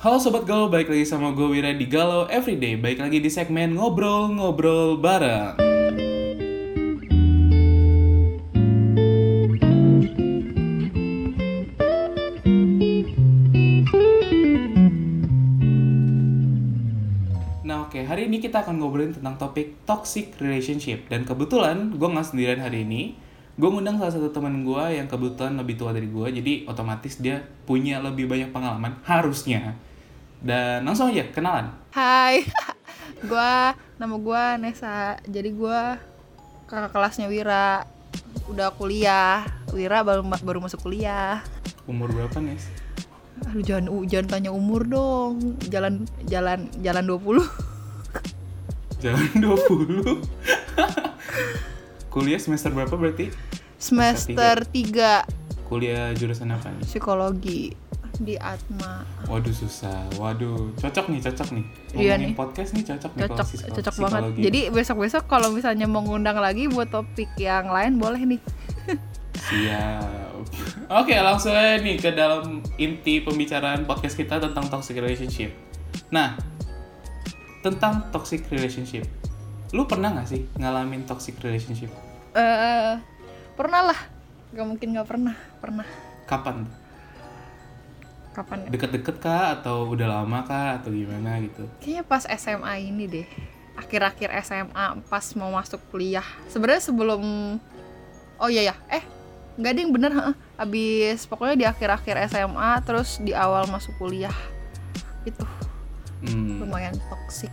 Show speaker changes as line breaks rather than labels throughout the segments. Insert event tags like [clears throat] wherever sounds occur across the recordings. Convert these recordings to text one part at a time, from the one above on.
Halo Sobat Galau, balik lagi sama gue Wira di Galau Everyday. Balik lagi di segmen Ngobrol-Ngobrol Bareng. Nah oke, hari ini kita akan ngobrolin tentang topik toxic relationship. Dan kebetulan gue nggak sendirian hari ini. Gue ngundang salah satu teman gue yang kebetulan lebih tua dari gue Jadi otomatis dia punya lebih banyak pengalaman, harusnya Dan langsung aja, kenalan
Hai, [laughs] gua nama gua Nesa. Jadi gua kakak kelasnya Wira. Udah kuliah. Wira baru baru masuk kuliah.
Umur berapa nih?
Aduh jangan jangan tanya umur dong. Jalan jalan jalan 20. [laughs]
Jalan 20 [laughs] Kuliah semester berapa berarti?
Semester 3
Kuliah jurusan apa nih?
psikologi di Atma.
Waduh susah, waduh cocok nih, cocok nih
Iya
Ngomongin
nih.
podcast nih cocok nih
Cocok
kalau psiko-
cocok banget. Jadi besok-besok kalau misalnya mau ngundang lagi buat topik yang lain boleh nih.
Siap Oke langsung aja nih ke dalam inti pembicaraan podcast kita tentang toxic relationship Nah, tentang toxic relationship Lu pernah gak sih ngalamin toxic relationship?
Eh pernah lah. Gak mungkin gak pernah. Pernah.
Kapan?
Kapan ya?
Deket-deket kah? Atau udah lama kah? Atau gimana gitu?
Kayaknya pas SMA ini deh. Akhir-akhir SMA pas mau masuk kuliah. Sebenarnya sebelum Oh iya ya. Eh, enggak ding bener heeh. Abis pokoknya di akhir-akhir SMA terus di awal masuk kuliah. Itu
Hmm.
lumayan toxic.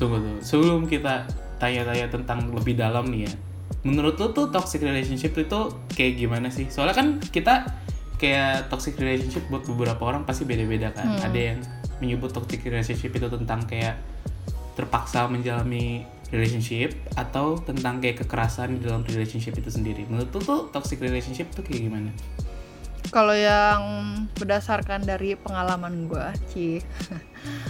Tunggu tuh, sebelum kita tanya-tanya tentang lebih dalam nih ya. Menurut lu tuh toxic relationship itu kayak gimana sih? Soalnya kan kita kayak toxic relationship buat beberapa orang pasti beda-beda kan.
Hmm.
Ada yang menyebut toxic relationship itu tentang kayak terpaksa menjalani relationship atau tentang kayak kekerasan di dalam relationship itu sendiri. Menurut lu tuh toxic relationship tuh kayak gimana?
Kalau yang berdasarkan dari pengalaman gua, Ci.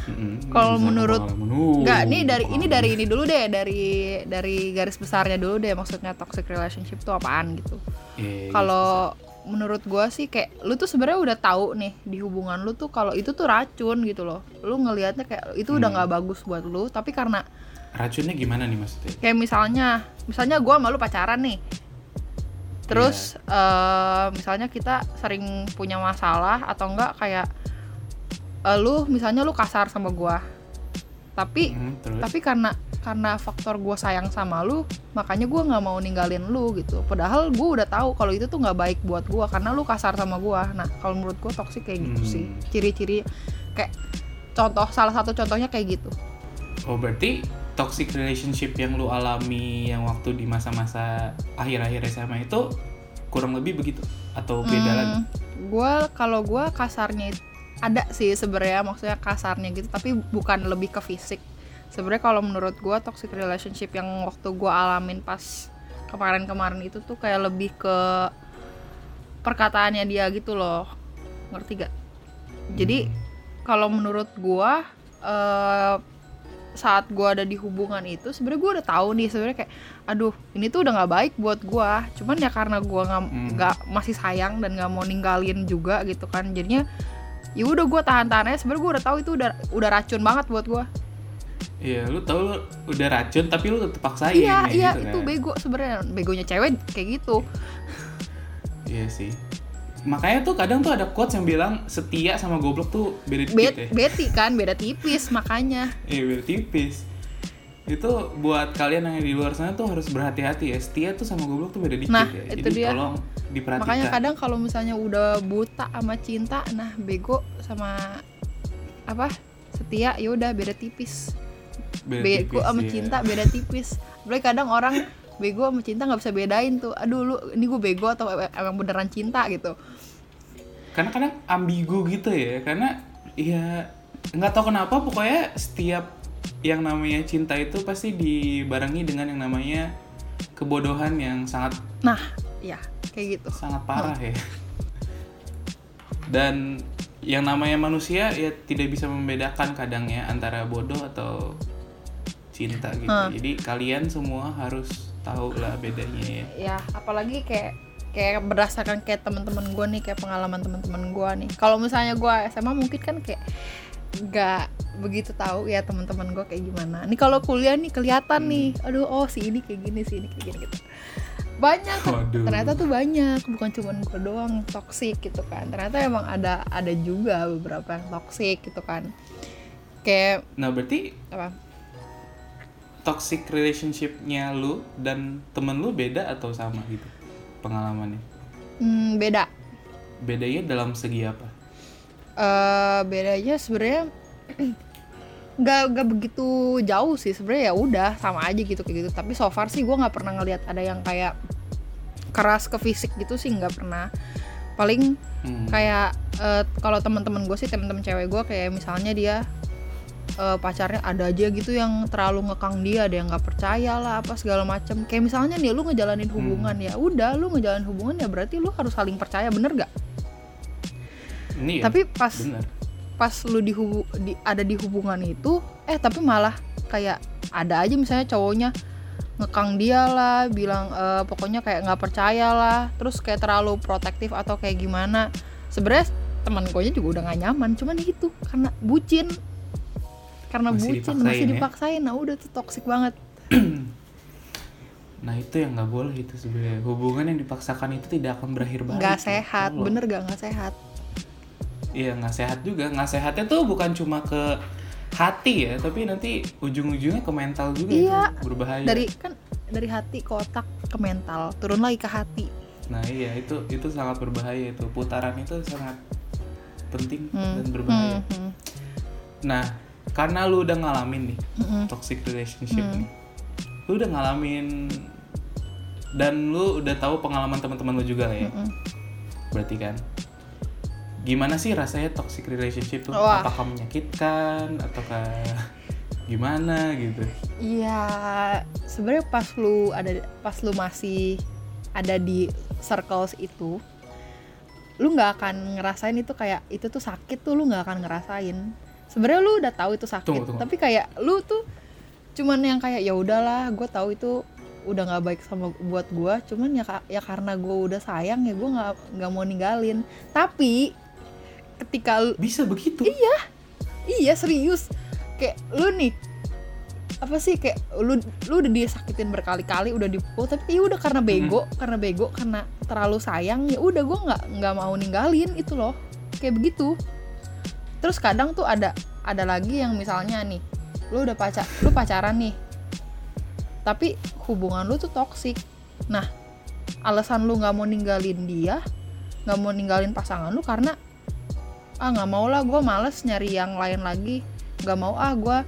Mm-mm, [laughs]
Kalau menurut- Enggak, nih dari ini dari ini dulu deh, dari dari garis besarnya dulu deh maksudnya toxic relationship itu apaan gitu.
Iya, iya,
kalau menurut gua sih kayak lu tuh sebenarnya udah tahu nih di hubungan lu tuh kalau itu tuh racun gitu loh lu ngelihatnya kayak itu udah
Hmm.
nggak bagus buat lu tapi karena
racunnya gimana nih maksudnya?
kayak misalnya misalnya gua sama lu pacaran nih terus eh, misalnya kita sering punya masalah atau enggak kayak eh, lu misalnya lu kasar sama gua tapi
Hmm, terus?
tapi karena karena faktor gue sayang sama lu makanya gue nggak mau ninggalin lu gitu padahal gue udah tahu kalau itu tuh nggak baik buat gue karena lu kasar sama gue nah kalau menurut gue toksik kayak gitu
Hmm.
sih ciri-ciri kayak contoh salah satu contohnya kayak gitu
Oh berarti toxic relationship yang lu alami yang waktu di masa-masa akhir-akhir SMA itu kurang lebih begitu atau beda lagi?
gue kalau gue kasarnya it- ada sih sebenarnya maksudnya kasarnya gitu tapi bukan lebih ke fisik. Sebenarnya kalau menurut gue toxic relationship yang waktu gue alamin pas kemarin-kemarin itu tuh kayak lebih ke perkataannya dia gitu loh. Ngerti gak? Jadi kalau menurut gue eh, saat gue ada di hubungan itu sebenarnya gue udah tahu nih sebenarnya kayak aduh ini tuh udah nggak baik buat gue cuman ya karena gue nggak
Hmm.
nggak masih sayang dan nggak mau ninggalin juga gitu kan jadinya ya udah gue tahan-tahan aja sebenarnya gue udah tahu itu udah udah racun banget buat gue
Iya, lu tahu lu udah racun tapi lu tetap paksain
iya
ya,
iya
gitu
itu
kan?
bego sebenarnya begonya cewek kayak gitu
Iya sih. Makanya tuh kadang tuh ada quotes yang bilang setia sama goblok tuh beda
Bet
ya.
beti kan beda tipis makanya
Iya, beda tipis. Itu buat kalian yang di luar sana tuh harus berhati-hati ya. Setia tuh sama goblok tuh beda dikit
Nah,
ya.
itu
Jadi
dia.
tolong diperhatikan.
makanya kadang kalau misalnya udah buta sama cinta nah bego sama apa setia ya udah beda tipis
Beda
bego
tipis,
sama
iya.
cinta beda tipis Apalagi kadang orang bego sama cinta nggak bisa bedain tuh aduh lu ini gue bego atau em- emang beneran cinta gitu
karena kadang ambigu gitu ya karena ya nggak tahu kenapa pokoknya setiap yang namanya cinta itu pasti dibarengi dengan yang namanya kebodohan yang sangat
nah ya kayak gitu.
sangat parah ya. Dan yang namanya manusia ya tidak bisa membedakan kadang ya antara bodoh atau cinta gitu.
Hmm.
jadi kalian semua harus tahu lah bedanya ya.
Ya apalagi kayak kayak berdasarkan kayak teman-teman gue nih kayak pengalaman teman-teman gue nih. Kalau misalnya gue SMA mungkin kan kayak nggak begitu tahu ya teman-teman gue kayak gimana nih kalau kuliah nih kelihatan
Hmm.
nih aduh oh si ini kayak gini si ini kayak gini gitu banyak
Waduh.
ternyata tuh banyak bukan cuma gue doang toxic gitu kan ternyata emang ada ada juga beberapa yang toxic gitu kan kayak
Nah berarti
apa
toxic relationship-nya lu dan temen lu beda atau sama gitu pengalamannya?
hmm, beda
Bedanya dalam segi apa?
Eh bedanya sebenarnya [clears throat] nggak nggak begitu jauh sih. Sebenarnya ya udah sama aja gitu kayak gitu. Tapi so far sih gue nggak pernah ngelihat ada yang kayak keras ke fisik gitu sih nggak pernah. Paling
Hmm.
kayak eh, kalau teman-teman gue sih teman-teman cewek gue kayak misalnya dia eh, pacarnya ada aja gitu yang terlalu ngekang dia ada yang nggak percaya lah apa segala macem. Kayak misalnya nih lu ngejalanin
Hmm.
hubungan ya udah lu ngejalanin hubungan ya berarti lu harus saling percaya bener gak
Ini ya,
tapi pas
bener.
pas lu di, hubu- di ada di hubungan itu eh tapi malah kayak ada aja misalnya cowoknya ngekang dia lah bilang eh, pokoknya kayak nggak percaya lah terus kayak terlalu protektif atau kayak gimana sebenarnya teman gue juga udah gak nyaman cuman itu karena bucin karena
Masih
bucin
dipaksain
masih
ya?
dipaksain nah udah tuh toxic banget
Nah itu yang nggak boleh itu sebenarnya hubungan yang dipaksakan itu tidak akan berakhir baik.
nggak
ya.
sehat
Tolong.
bener gak nggak sehat
Iya nggak sehat juga. Nggak sehatnya tuh bukan cuma ke hati ya, tapi nanti ujung-ujungnya ke mental juga
Iya.
itu berbahaya.
dari kan dari hati ke otak ke mental turun lagi ke hati
Nah iya itu itu sangat berbahaya itu putaran itu sangat penting
Hmm,
dan berbahaya.
hmm, hmm,
Nah karena lu udah ngalamin nih
hmm, hmm.
toxic relationship
Hmm.
nih, lu udah ngalamin dan lu udah tahu pengalaman teman-teman lu juga lah ya,
Mm-mm.
berarti kan? Gimana sih rasanya toxic relationship tuh?
Wah.
Apakah menyakitkan ataukah gimana gitu?
Iya, sebenarnya pas lu ada pas lu masih ada di circles itu, lu nggak akan ngerasain itu kayak itu tuh sakit tuh lu nggak akan ngerasain. Sebenarnya lu udah tahu itu sakit,
Tunggu, tunggu.
tapi kayak lu tuh cuman yang kayak ya udahlah, gue tahu itu udah nggak baik sama buat gue, cuman ya ya karena gue udah sayang ya gue nggak nggak mau ninggalin. Tapi ketika lu-
Bisa begitu?
Iya. Serius. Kayak lu nih apa sih kayak lu lu udah disakitin berkali-kali udah dipukul tapi ya udah karena bego karena bego karena terlalu sayang ya udah gue nggak nggak mau ninggalin itu loh. Kayak begitu. Terus kadang tuh ada ada lagi yang misalnya nih lu udah pacar lu pacaran nih tapi hubungan lu tuh toksik nah alasan lu nggak mau ninggalin dia nggak mau ninggalin pasangan lu karena ah nggak mau lah gue males nyari yang lain lagi. Nggak mau ah gue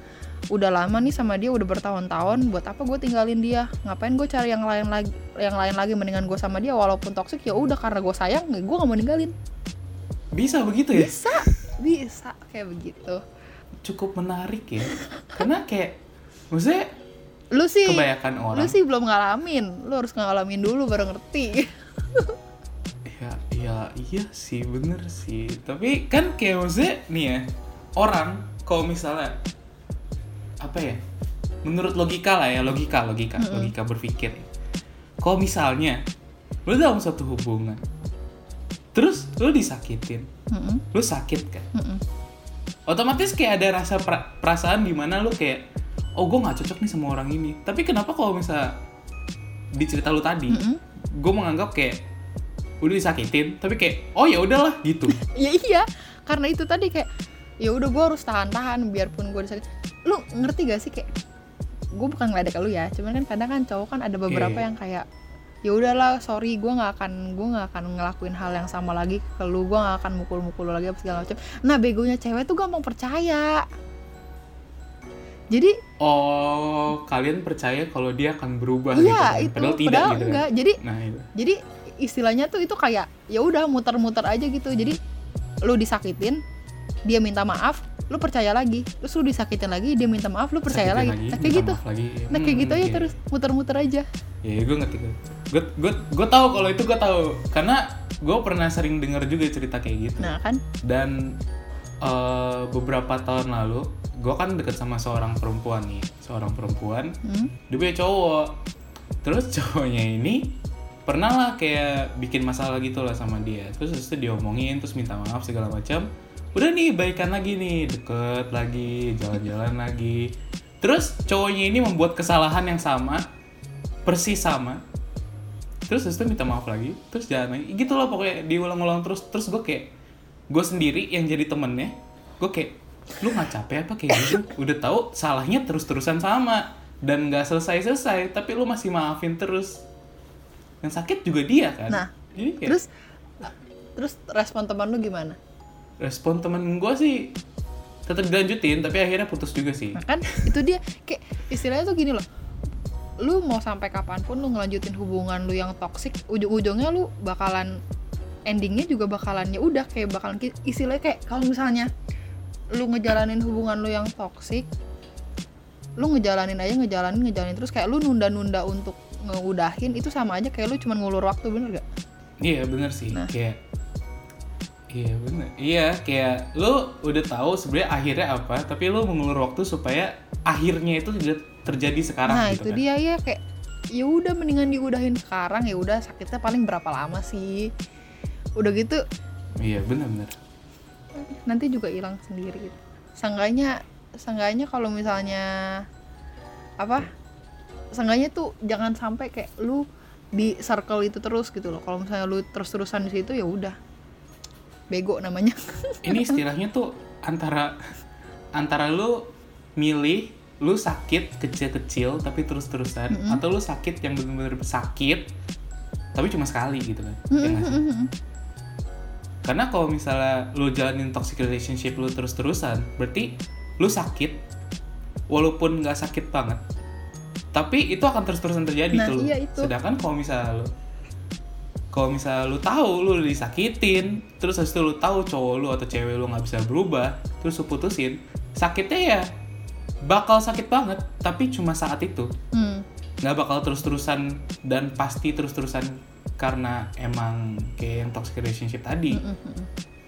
udah lama nih sama dia udah bertahun-tahun. Buat apa gue tinggalin dia? Ngapain gue cari yang lain lagi yang lain lagi mendingan gue sama dia? Walaupun toksik ya udah karena gue sayang gue nggak mau ninggalin.
Bisa begitu ya?
bisa bisa kayak begitu.
Cukup menarik ya. Karena kayak maksudnya
lu sih
kebanyakan
lu
orang
sih belum ngalamin. Lu harus ngalamin dulu baru ngerti.
Ya ya iya sih bener sih. Tapi kan kayak maksudnya nih ya orang kalau misalnya apa ya menurut logika lah ya logika logika logika berpikir. Kalau misalnya lu dalam suatu hubungan terus lu disakitin
Mm-mm,
lu sakit kan?
Mm-mm.
otomatis kayak ada rasa pra- perasaan di mana lu kayak oh gue nggak cocok nih sama orang ini. Tapi kenapa kalau misalnya di cerita lu tadi
Mm-mm.
gue menganggap kayak udah disakitin tapi kayak oh ya udahlah gitu. [laughs]
Ya iya. Karena itu tadi kayak ya udah gue harus tahan-tahan biarpun gue disakit. Lu ngerti gak sih kayak gue bukan ngeledek lu ya cuman kan kadang kan cowok kan ada beberapa
Oke.
yang kayak ya udahlah sorry gue nggak akan gue nggak akan ngelakuin hal yang sama lagi ke lu gue nggak akan mukul-mukul lu lagi apa segala macam. Nah begonya cewek tuh gampang percaya. Jadi
oh kalian percaya kalau dia akan berubah gitu
iya
kan?
itu.
Padahal tidak
padahal
gitu kan?
enggak. Jadi
nah itu.
jadi istilahnya tuh itu kayak ya udah muter-muter aja gitu. Jadi lu disakitin dia minta maaf lu percaya lagi. Terus lu disakitin lagi dia minta maaf lu percaya
Sakitin
lagi, nah, kayak gitu.
lagi.
nah kayak
Hmm,
gitu aja
oke.
terus muter-muter aja.
Ya gue ngerti gue gue gue tahu kalau itu gue tahu. Karena gue pernah sering dengar juga cerita kayak gitu.
Nah kan?
Dan eh, beberapa tahun lalu gue kan deket sama seorang perempuan nih. Seorang perempuan
hmm?
dia punya cowok. Terus [laughs] cowoknya ini pernah lah kayak bikin masalah gitu lah sama dia. Terus habis itu diomongin terus minta maaf segala macam. Udah nih baikan lagi nih deket lagi jalan-jalan [laughs] lagi. Terus cowoknya ini membuat kesalahan yang sama persis sama. Terus habis itu minta maaf lagi terus jalan lagi. Gitu loh pokoknya diulang-ulang terus. Terus gue kayak gue sendiri yang jadi temennya gue kayak lu nggak capek apa kayak gitu? [laughs] Udah tahu salahnya terus-terusan sama. Dan nggak selesai-selesai tapi lu masih maafin terus yang sakit juga dia kan?
Nah,
jadi kayak
terus terus respon teman lu gimana?
Respon temen gue sih tetap dilanjutin tapi akhirnya putus juga sih.
Nah kan itu dia. Kayak istilahnya tuh gini loh. Lu mau sampai kapan pun lu ngelanjutin hubungan lu yang toksik ujung-ujungnya lu bakalan endingnya juga bakalan ya udah kayak bakalan istilahnya kayak kalau misalnya lu ngejalanin hubungan lu yang toksik lu ngejalanin aja ngejalanin ngejalanin. Terus kayak lu nunda-nunda untuk ngeudahin itu sama aja kayak lu cuman ngulur waktu bener gak?
iya bener sih.
Nah.
kayak iya bener. Iya kayak lu udah tahu sebenarnya akhirnya apa tapi lu mengulur waktu supaya akhirnya itu tidak terjadi sekarang
nah
gitu
itu
kan.
dia ya kayak ya udah mendingan diudahin sekarang. Ya udah sakitnya paling berapa lama sih? Udah gitu
iya bener bener
nanti juga hilang sendiri gitu. Seenggaknya kalau misalnya apa? Seenggaknya tuh jangan sampai kayak lu di circle itu terus gitu loh. Kalau misalnya lu terus-terusan di situ ya udah. Bego namanya. [laughs]
ini istilahnya tuh antara antara lu milih lu sakit kecil-kecil tapi terus-terusan atau lu sakit yang bener-bener sakit tapi cuma sekali gitu kan ya nggak sih? karena kalau misalnya lu jalanin toxic relationship lu terus-terusan berarti lu sakit walaupun nggak sakit banget tapi itu akan terus-terusan terjadi
Nah,
tuh
iya itu.
sedangkan kalau misalnya lu kalau misalnya lu tahu lu disakitin terus habis itu lu tahu cowok lu atau cewek lu nggak bisa berubah terus lu putusin sakitnya ya bakal sakit banget tapi cuma saat itu
Hmm.
nggak bakal terus-terusan dan pasti terus-terusan karena emang kayak yang toxic relationship tadi
Mm-mm.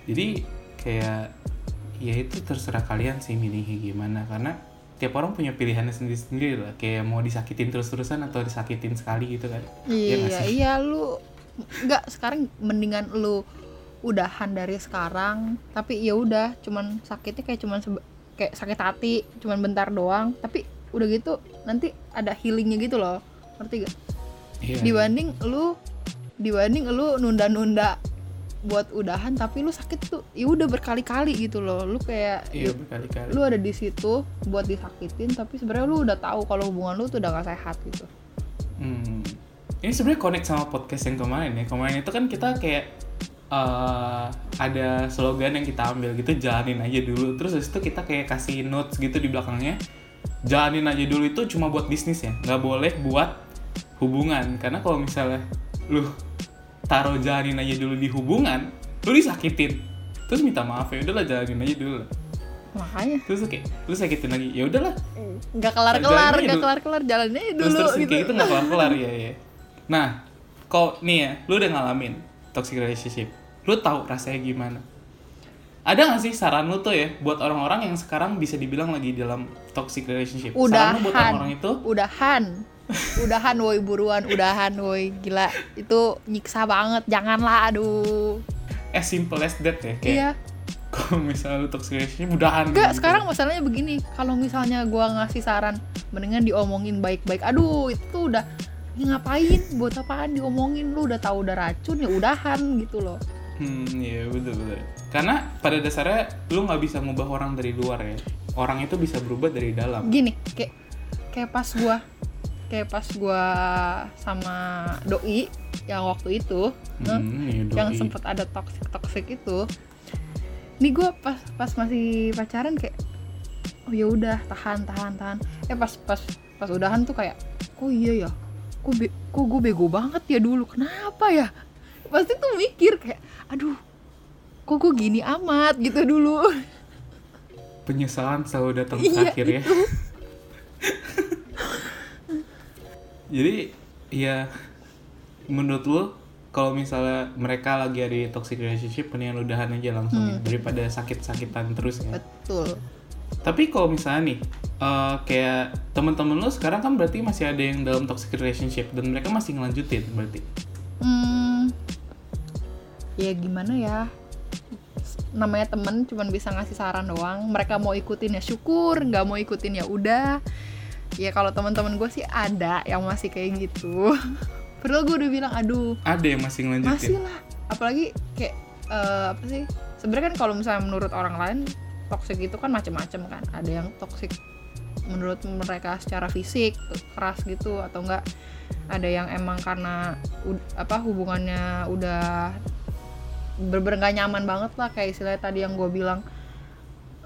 jadi kayak ya itu terserah kalian sih milihnya gimana. Karena tiap orang punya pilihannya sendiri-sendiri lah. Kayak mau disakitin terus-terusan atau disakitin sekali gitu kan. Iya nggak
Iya, lu nggak sekarang mendingan lu udahan dari sekarang. Tapi ya udah cuman sakitnya kayak cuman kayak sakit hati cuman bentar doang. Tapi udah gitu nanti ada healingnya gitu loh. Ngerti gak
Iya.
dibanding lu dibanding lu nunda-nunda buat udahan tapi lu sakit tuh ya udah berkali-kali gitu loh lu kayak
iya berkali-kali
lu ada di situ buat disakitin tapi sebenarnya lu udah tahu kalau hubungan lu tuh udah gak sehat gitu
Hmm. Ini sebenarnya connect sama podcast yang kemarin ya. Kemarin itu kan kita kayak eh, ada slogan yang kita ambil gitu, jalanin aja dulu. Terus habis itu kita kayak kasih notes gitu di belakangnya. Jalanin aja dulu itu cuma buat bisnis ya, nggak boleh buat hubungan. Karena kalau misalnya lu taruh jalanin aja dulu di hubungan, lu disakitin. Terus minta maaf ya, udahlah jalanin aja dulu. lah.
makanya.
Terus lu kayak lu sakitin lagi, ya udahlah.
Nggak kelar kelar nggak kelar kelar jalannya
terus
dulu
terus
gitu
kayak gitu. nggak kelar kelar ya ya [laughs] nah kok nih ya lu udah ngalamin toxic relationship lu tahu rasanya gimana? Ada nggak sih saran lu tuh ya buat orang-orang yang sekarang bisa dibilang lagi dalam toxic relationship? Saran lu buat
udahan.
orang-orang itu?
Udahan udahan woi buruan udahan woi. Gila itu nyiksa banget. Janganlah aduh.
As simple as that ya kayak
iya.
kalau misalnya lu toxic relationship mudahan
enggak
gitu.
sekarang masalahnya begini. Kalau misalnya gua ngasih saran mendingan diomongin baik-baik. Aduh itu udah ini ngapain? Buat apaan diomongin? Lu udah tahu udah racun ya udahan gitu loh.
Hmm iya betul betul. Karena pada dasarnya lu nggak bisa ngubah orang dari luar ya. Orang itu bisa berubah dari dalam.
Gini kayak kayak pas gua kayak pas gua sama doi yang waktu itu eh,
hmm, iya,
yang sempet ada toxic toxic itu. Nih gue pas pas masih pacaran kayak oh ya udah tahan tahan tahan. Eh pas pas pas udahan tuh kayak kok iya ya? Kok be, kok gue bego banget ya dulu? Kenapa ya? Pasti tuh mikir kayak aduh kok gue gini amat gitu dulu?
Penyesalan selalu datang
Iya,
terakhir ya. Jadi ya menurut lu kalau misalnya mereka lagi ada di toxic relationship mendingan udahan aja langsung
Hmm.
ya, daripada sakit-sakitan terus ya.
betul
Tapi kalau misalnya nih eh, kayak teman-teman lu sekarang kan berarti masih ada yang dalam toxic relationship dan mereka masih ngelanjutin berarti.
hmm, ya gimana ya namanya temen cuman bisa ngasih saran doang mereka mau ikutin ya syukur nggak mau ikutin ya udah ya kalau teman-teman gue sih ada yang masih kayak gitu. [laughs] Padahal gue udah bilang aduh
ada yang masih ngelanjutin?
masih lah. Apalagi kayak eh, apa sih sebenarnya kan kalau misalnya menurut orang lain toxic itu kan macam-macam kan. Ada yang toxic menurut mereka secara fisik keras gitu atau enggak. Ada yang emang karena apa hubungannya udah bener-bener gak nyaman banget lah kayak istilahnya tadi yang gue bilang.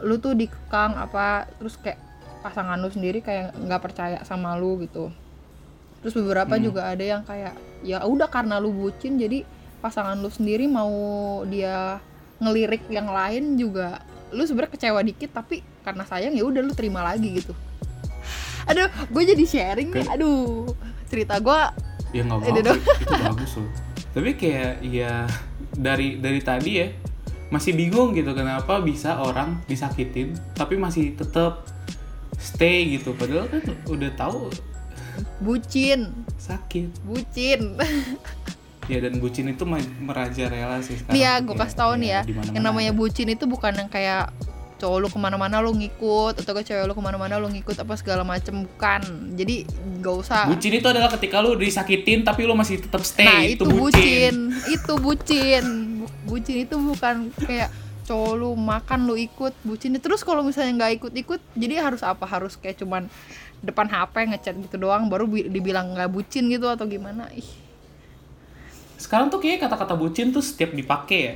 Lu tuh dikekang apa terus kayak pasangan lu sendiri kayak nggak percaya sama lu gitu. Terus beberapa
Hmm.
juga ada yang kayak ya udah karena lu bucin jadi pasangan lu sendiri mau dia ngelirik yang lain juga lu sebenarnya kecewa dikit tapi karena sayang ya udah lu terima lagi gitu. Aduh gue jadi sharing nih aduh. Cerita gue
ya nggak
dong.
itu bagus loh. Tapi kayak ya dari dari tadi ya masih bingung gitu kenapa bisa orang disakitin tapi masih tetap stay gitu. Padahal kan udah tahu
bucin.
Sakit.
Bucin. [laughs]
Ya dan bucin itu merajalela sih sekarang.
Ya
tuh
gue
kayak-
kasih tau nih ya.
di mana-mana
yang namanya
ada.
bucin itu bukan yang kayak cowok lu ke mana-mana lu ngikut atau ke cewek lu ke mana-mana lu ngikut apa segala macem. Bukan. Jadi gak usah.
Bucin itu adalah ketika lu disakitin tapi lu masih tetap stay.
Nah
itu,
itu bucin. Itu bucin. Bu- bucin itu bukan kayak cowok lu makan lu ikut bucin. Terus kalau misalnya nggak ikut-ikut jadi harus apa? Harus kayak cuman depan HP ngechat gitu doang baru bi- dibilang nggak bucin gitu atau gimana? Ih.
Sekarang tuh kayak kata-kata bucin tuh setiap dipakai ya.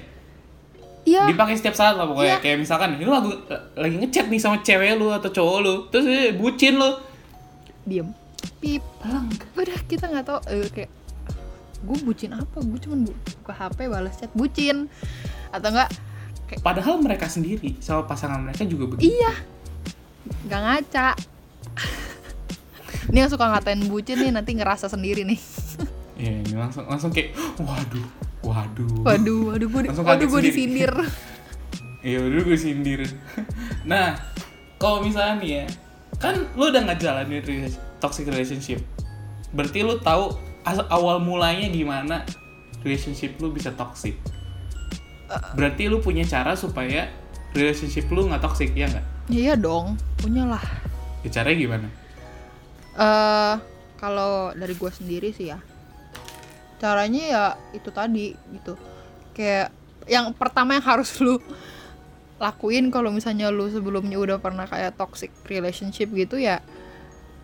Iya.
Dipakai setiap saat lah pokoknya.
Iya.
kayak misalkan ini lagu lagi ngechat nih sama cewek lu atau cowok lu terus eh, bucin lu.
Diem. Pip. Udah kita nggak tahu. Eh, kayak gue bucin apa? Gue cuman bu- buka HP balas chat. Bucin. Atau enggak kayak
padahal mereka sendiri sama pasangan mereka juga begitu.
Iya. Nggak ngaca. Ini yang suka ngatain bucin nih nanti ngerasa sendiri nih.
Iya, ini langsung langsung kayak waduh waduh.
Waduh waduh gue
Langsung
waduh gue disindir. [laughs]
Iya udah gue sindir [laughs] nah kalau misalnya nih ya kan lu udah ngejalanin toxic relationship. Berarti lu tahu awal mulanya gimana relationship lu bisa toxic berarti lu punya cara supaya relationship lu nggak toxic ya nggak?
Iya dong punya lah.
Ya, caranya gimana?
Eh kalau dari gue sendiri sih ya caranya ya itu tadi gitu. Kayak yang pertama yang harus lu lakuin kalau misalnya lu sebelumnya udah pernah kayak toxic relationship gitu ya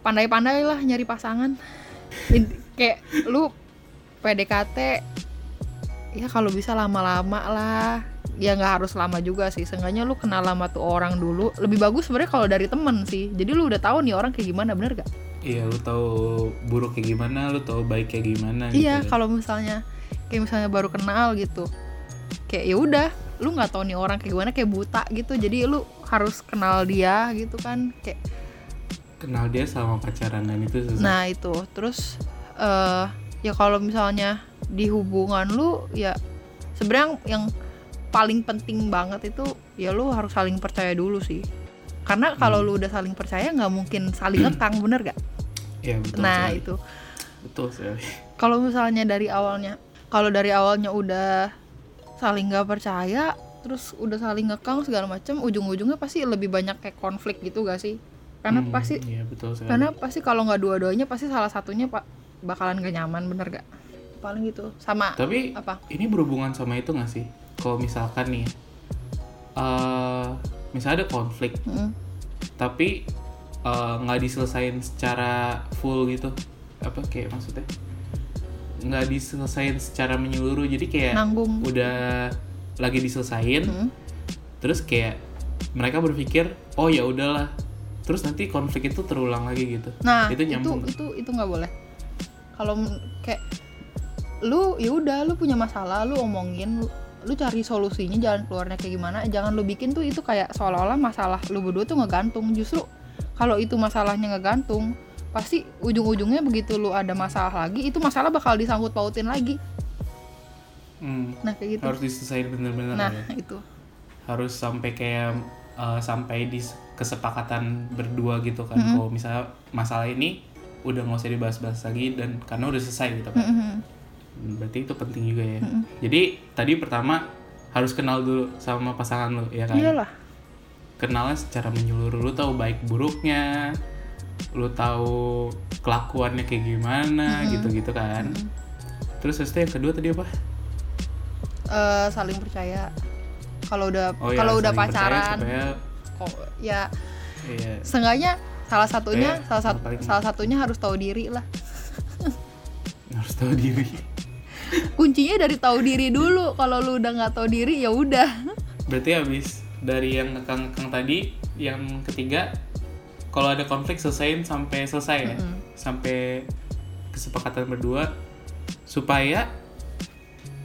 pandai-pandai lah nyari pasangan. Kayak lu PDKT ya kalau bisa lama-lama lah. Ya nggak harus lama juga sih. Seenggaknya lu kenal lama tuh orang dulu lebih bagus sebenarnya kalau dari temen sih. Jadi lu udah tahu nih orang kayak gimana bener gak
Iya, lu tahu buruk kayak gimana, lu tahu baik kayak gimana
iya
gitu.
kalau misalnya kayak misalnya baru kenal gitu. Kayak ya udah lu nggak tahu nih orang kayak gimana kayak buta gitu. Jadi lu harus kenal dia gitu kan kayak
Kenal dia sama pacaran dan itu susah.
nah itu. Terus eh ya kalau misalnya di hubungan lu ya sebenarnya yang paling penting banget itu ya lu harus saling percaya dulu sih karena kalau lu udah saling percaya nggak mungkin saling ngekang [clears throat] bener gak
Iya, betul
nah
sekali.
itu
Betul sekali. [laughs]
kalau misalnya dari awalnya kalau dari awalnya udah saling nggak percaya terus udah saling ngekang segala macam ujung-ujungnya pasti lebih banyak kayak konflik gitu gak sih karena
Hmm,
pasti
Iya, betul sekali.
karena pasti kalau nggak dua-duanya pasti salah satunya pak bakalan gak nyaman bener gak paling gitu sama
Tapi
apa
ini berhubungan sama itu gak sih? Kalau misalkan nih, eh misalnya ada konflik,
Mm.
tapi eh, nggak diselesain secara full gitu, apa kayak maksudnya? Nggak diselesain secara menyeluruh, jadi kayak
nanggung
udah lagi diselesain,
Mm.
terus kayak mereka berpikir, oh ya udahlah, terus nanti konflik itu terulang lagi gitu.
nah
Itu
itu
nyambung.
itu itu nggak boleh kalau kayak lu ya udah lu punya masalah lu omongin lu, lu cari solusinya jalan keluarnya kayak gimana jangan lu bikin tuh itu kayak seolah-olah masalah lu berdua tuh ngegantung justru kalau itu masalahnya ngegantung pasti ujung-ujungnya begitu lu ada masalah lagi itu masalah bakal disangkut pautin lagi
Hmm,
nah kayak gitu
harus diselesain bener-bener
nah
ya.
itu
harus sampai kayak uh, sampai di kesepakatan berdua gitu kan
Mm-mm.
kalau misalnya masalah ini udah nggak usah dibahas-bahas lagi dan karena udah selesai gitu kan
Mm-mm.
Hmm, berarti itu penting juga ya.
Mm-mm.
jadi tadi pertama harus kenal dulu sama pasangan lu ya kan?
Iyalah.
Kenalnya secara menyeluruh. Lu tahu baik buruknya lu tahu kelakuannya kayak gimana gitu-gitu kan? Terus habis itu yang kedua tadi apa?
Eh, saling percaya. Kalau udah
oh ya
kalau udah
saling percaya
pacaran
supaya
kok ya
iya.
seenggaknya salah satunya
Supaya
salah satu
paling-
salah satunya harus tahu diri lah. [laughs]
Harus tahu diri
kuncinya dari tahu diri dulu. Kalau lu udah nggak tahu diri ya udah.
Berarti habis dari yang ngekang-ngekang tadi yang ketiga kalau ada konflik selesaiin sampai selesai ya. Sampai kesepakatan berdua supaya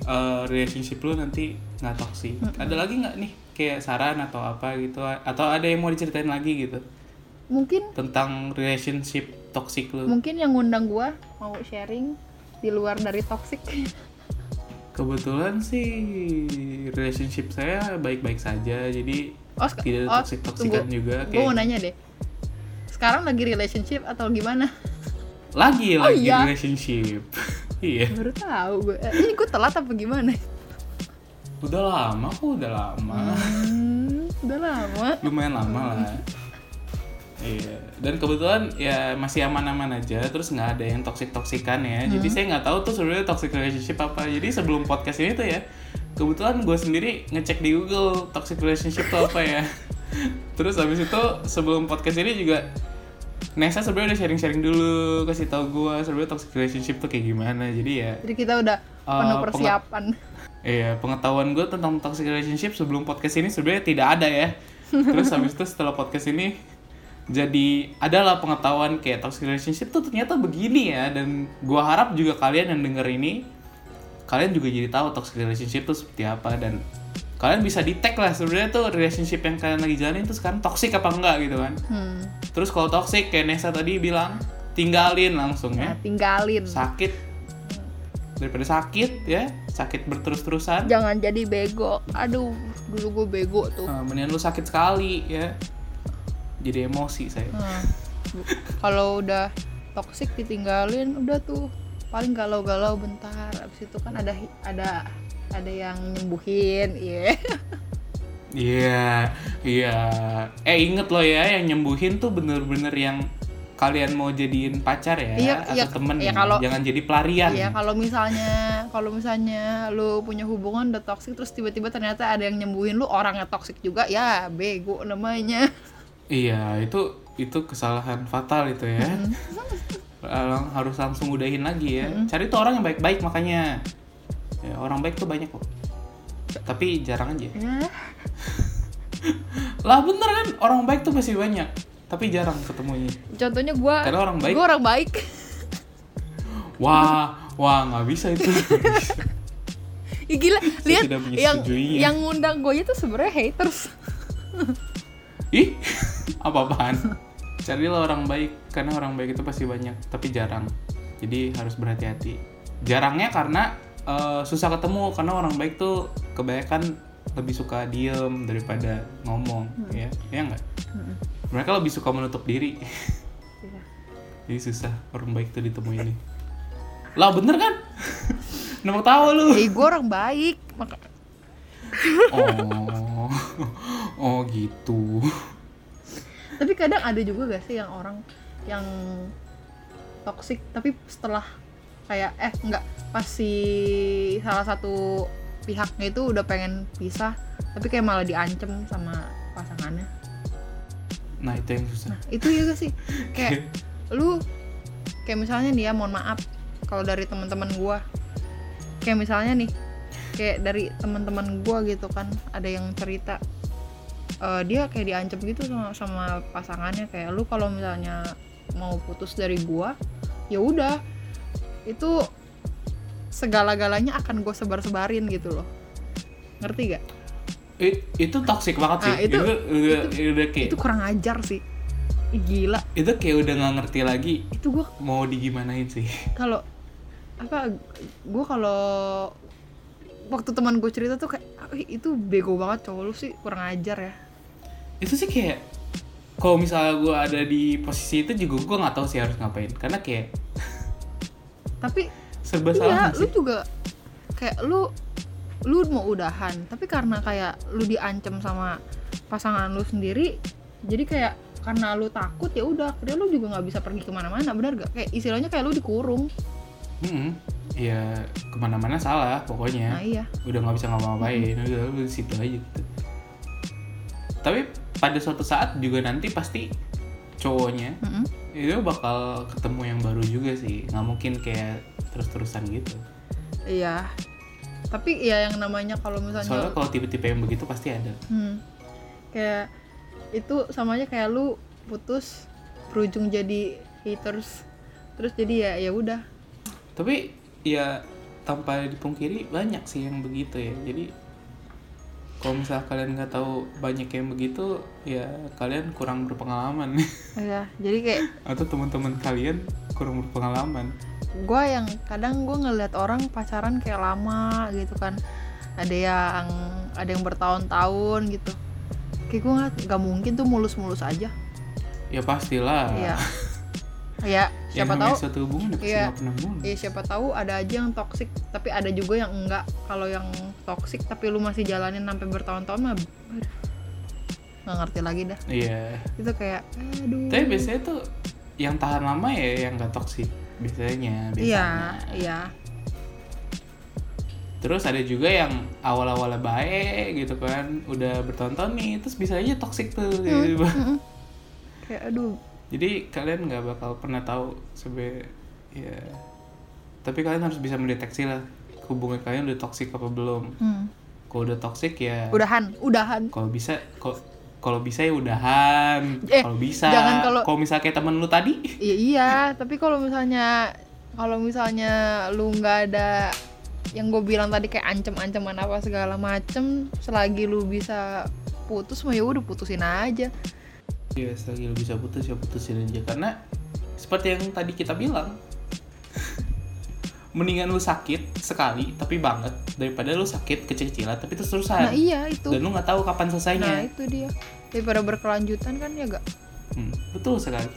uh, relationship lu nanti nggak toxic. Ada lagi nggak nih kayak saran atau apa gitu? Atau ada yang mau diceritain lagi gitu?
Mungkin
tentang relationship toxic lu.
mungkin yang ngundang gua mau sharing di luar dari toxic.
Kebetulan sih relationship saya baik-baik saja jadi
oh,
tidak
oh,
toxic toxican
tunggu.
juga
gua mau nanya deh. Sekarang lagi relationship atau gimana?
Lagi
Oh,
lagi
iya?
relationship. [laughs] Iya.
Baru tahu gue eh, ini gue telat apa gimana?
Udah lama kok udah lama.
Hmm, udah lama.
Lumayan lama lah iya. Dan kebetulan ya masih aman-aman aja terus nggak ada yang toxic toksikan ya. Jadi saya nggak tahu tuh sebenarnya toxic relationship apa. Jadi sebelum podcast ini tuh ya kebetulan gue sendiri ngecek di Google toxic relationship tuh apa ya. [laughs] Terus habis itu sebelum podcast ini juga Nesa sebenarnya udah sharing-sharing dulu kasih tahu gue sebenarnya toxic relationship tuh kayak gimana. Jadi ya
jadi kita udah penuh
pengat-
persiapan.
Iya, pengetahuan gue tentang toxic relationship sebelum podcast ini sebenarnya tidak ada ya. [laughs] Terus habis itu setelah podcast ini jadi adalah pengetahuan kayak toxic relationship tuh ternyata begini ya dan gua harap juga kalian yang denger ini kalian juga jadi tahu toxic relationship tuh seperti apa dan kalian bisa tag lah sebenarnya tuh relationship yang kalian lagi jalanin tuh sekarang toxic apa enggak gitu kan.
hmm.
Terus kalau toxic kayak Nesa tadi bilang tinggalin langsung
nah,
ya.
tinggalin
Sakit daripada sakit ya, sakit berterus-terusan.
jangan jadi bego aduh dulu gue bego tuh
Nah, mendingan lu sakit sekali ya. Jadi emosi saya.
Bu- kalau udah toxic ditinggalin udah tuh paling galau-galau bentar abis itu kan ada ada ada yang nyembuhin iya
Iya, iya. Eh inget loh ya, yang nyembuhin tuh bener-bener yang kalian mau jadiin pacar ya,
Iya,
atau
iya,
temen
iya,
ya.
kalau-
jangan jadi pelarian.
Iya kalau misalnya kalau misalnya lu punya hubungan udah toxic terus tiba-tiba ternyata ada yang nyembuhin lu orangnya toxic juga ya bego namanya
Iya, itu itu kesalahan fatal itu ya. [laughs] Lang- harus langsung udahin lagi ya. Cari tuh orang yang baik-baik makanya. Ya, orang baik tuh banyak kok. Tapi jarang aja.
ya [laughs]
Lah bener kan, orang baik tuh masih banyak. Tapi jarang ketemunya.
contohnya gua
Karena orang baik.
gua orang baik [laughs]
Wah, wah nggak bisa itu.
Ih, gila lihat yang yang ngundang gue itu sebenarnya haters
Ih, [laughs] apa-apaan? Carilah orang baik, karena orang baik itu pasti banyak, tapi jarang. Jadi harus berhati-hati. Jarangnya karena eh, susah ketemu, karena orang baik tuh kebanyakan lebih suka diem daripada ngomong, ya, ya nggak? Mereka lebih suka menutup diri,
Iya. [laughs]
jadi susah orang baik tuh ditemuin nih. Lah bener kan? [laughs] Nemu tahu lu.
Eh, gue orang baik maka
Oh, oh gitu. [laughs]
tapi kadang ada juga gak sih yang orang yang toxic tapi setelah kayak eh enggak pas si salah satu pihaknya itu udah pengen pisah tapi kayak malah diancem sama pasangannya
Nah itu yang susah.
nah itu ya gak sih [laughs] kayak lu kayak misalnya nih ya mohon maaf kalau dari teman-teman gua kayak misalnya nih kayak dari teman-teman gua gitu kan ada yang cerita eh, dia kayak diancam gitu sama sama pasangannya. Kayak lu kalau misalnya mau putus dari gua ya udah. Itu segala-galanya akan gue sebar-sebarin gitu loh. Ngerti gak?
I- itu toxic banget sih.
Ah, itu-
udah, udah kayak
itu kurang ajar sih. Ih, gila.
Itu kayak udah nggak ngerti lagi
itu gue
mau digimanain sih. [laughs]
kalau apa gue kalau waktu teman gue cerita tuh kayak "Ah, ih, itu bego banget cowok lu sih. Kurang ajar ya
itu sih kayak kalau misalnya gue ada di posisi itu juga gue nggak tahu sih harus ngapain. Karena kayak
tapi
serba salah
iya
nggak
lu
sih.
juga kayak lu lu mau udahan tapi karena kayak lu diancam sama pasangan lu sendiri jadi kayak karena lu takut ya udah akhirnya lu juga nggak bisa pergi ke mana-mana benar gak kayak istilahnya kayak lu dikurung.
Mm-mm. ya ke mana-mana salah pokoknya.
Nah iya.
Udah nggak bisa ngapa-ngapain udah lu di situ aja gitu tapi pada suatu saat juga nanti pasti cowoknya
Mm-mm.
itu bakal ketemu yang baru juga sih nggak mungkin kayak terus-terusan gitu
iya tapi ya yang namanya kalau misalnya
soalnya kalau tipe-tipe yang begitu pasti ada
Hmm. Kayak itu samanya kayak lu putus berujung jadi haters. Terus jadi ya ya udah.
tapi ya tanpa dipungkiri banyak sih yang begitu ya jadi kalau misal kalian nggak tahu banyak yang begitu ya kalian kurang berpengalaman [laughs]
Ya, jadi kayak
atau teman-teman kalian kurang berpengalaman
gua yang kadang gua ngeliat orang pacaran kayak lama gitu kan. Ada yang ada yang bertahun-tahun gitu. Kayak gua ngeliat nggak mungkin tuh mulus-mulus aja.
ya pastilah
Iya. [laughs] ya,
yang
siapa tahu.
suatu hubungan ya pasti
Iya. ya siapa tahu ada aja yang toksik tapi ada juga yang enggak. Kalau yang toksik tapi lu masih jalanin sampai bertahun-tahun mah nggak ngerti lagi dah.
Iya.
Itu kayak aduh.
Tapi biasanya tuh yang tahan lama ya yang gak toksik biasanya biasanya.
iya. Iya
terus ada juga yang awal-awalnya baik gitu kan udah bertonton nih terus bisa aja toksik tuh gitu.
Mm-mm. kayak aduh
jadi kalian nggak bakal pernah tahu sebe ya tapi kalian harus bisa mendeteksi lah hubungan kalian udah toksik apa belum.
Hmm.
kalau udah toksik ya
udahan udahan.
Kalau bisa kalau kalau bisa ya udahan.
Eh,
kalau bisa
jangan kalau-
kalau misalnya kayak temen lu tadi.
Iya iya tapi kalau misalnya kalau misalnya lu nggak ada yang gue bilang tadi kayak ancem-anceman apa segala macem selagi lu bisa putus mah ya udah putusin aja
ya selagi lu bisa putus ya putusin aja. Karena seperti yang tadi kita bilang mendingan lu sakit sekali tapi banget daripada lu sakit kecil-kecilan tapi terus terusan
nah iya itu.
Dan lu nggak tahu kapan
nah
selesainya
itu dia. Daripada berkelanjutan kan ya gak
Hmm, betul sekali.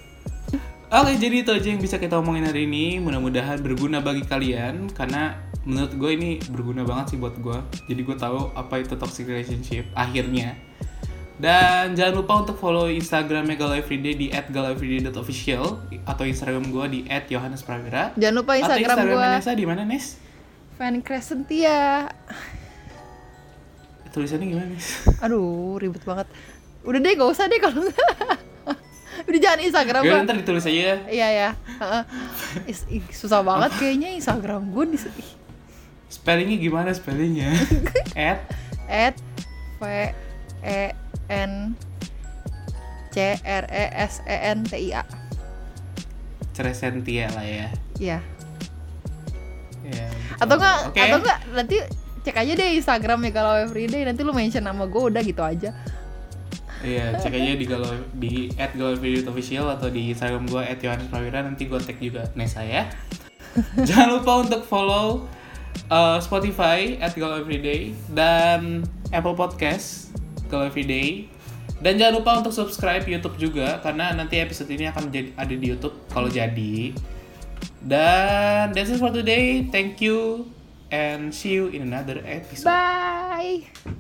Oke jadi itu aja yang bisa kita omongin hari ini. Mudah-mudahan berguna bagi kalian karena menurut gue ini berguna banget sih buat gue. Jadi gue tahu apa itu toxic relationship akhirnya dan jangan lupa untuk follow Instagramnya Galau Everyday di @galaueveryday.official atau Instagram gue di @yohanesprawira.
jangan lupa
Atau
Instagram
Instagram
gue
Nesa di mana Nes?
Fan Crescentia
Tulisannya gimana Nes?
aduh ribet banget udah deh gak usah deh kalau [laughs] udah jangan Instagram
Gue ntar ditulis aja.
iya ya. Is- ih, susah banget [laughs] kayaknya Instagram gue di
Spellingnya gimana spellingnya? [laughs] At
at v e n c r e s e n t i a
Ceresentia lah ya.
ya
Ya,
atau enggak
Oke.
atau enggak nanti cek aja deh Instagramnya kalau everyday nanti lu mention nama gue udah gitu aja
Iya, cek aja di galau di official atau di Instagram gue @yohanesprawira nanti gue tag juga Nesa ya. [laughs] Jangan lupa untuk follow uh, Spotify @galaueveryday dan Apple Podcast Galau Everyday. Dan jangan lupa untuk subscribe YouTube juga karena nanti episode ini akan menjadi ada di YouTube kalau jadi. Dan that's it for today. Thank you and see you in another episode.
bye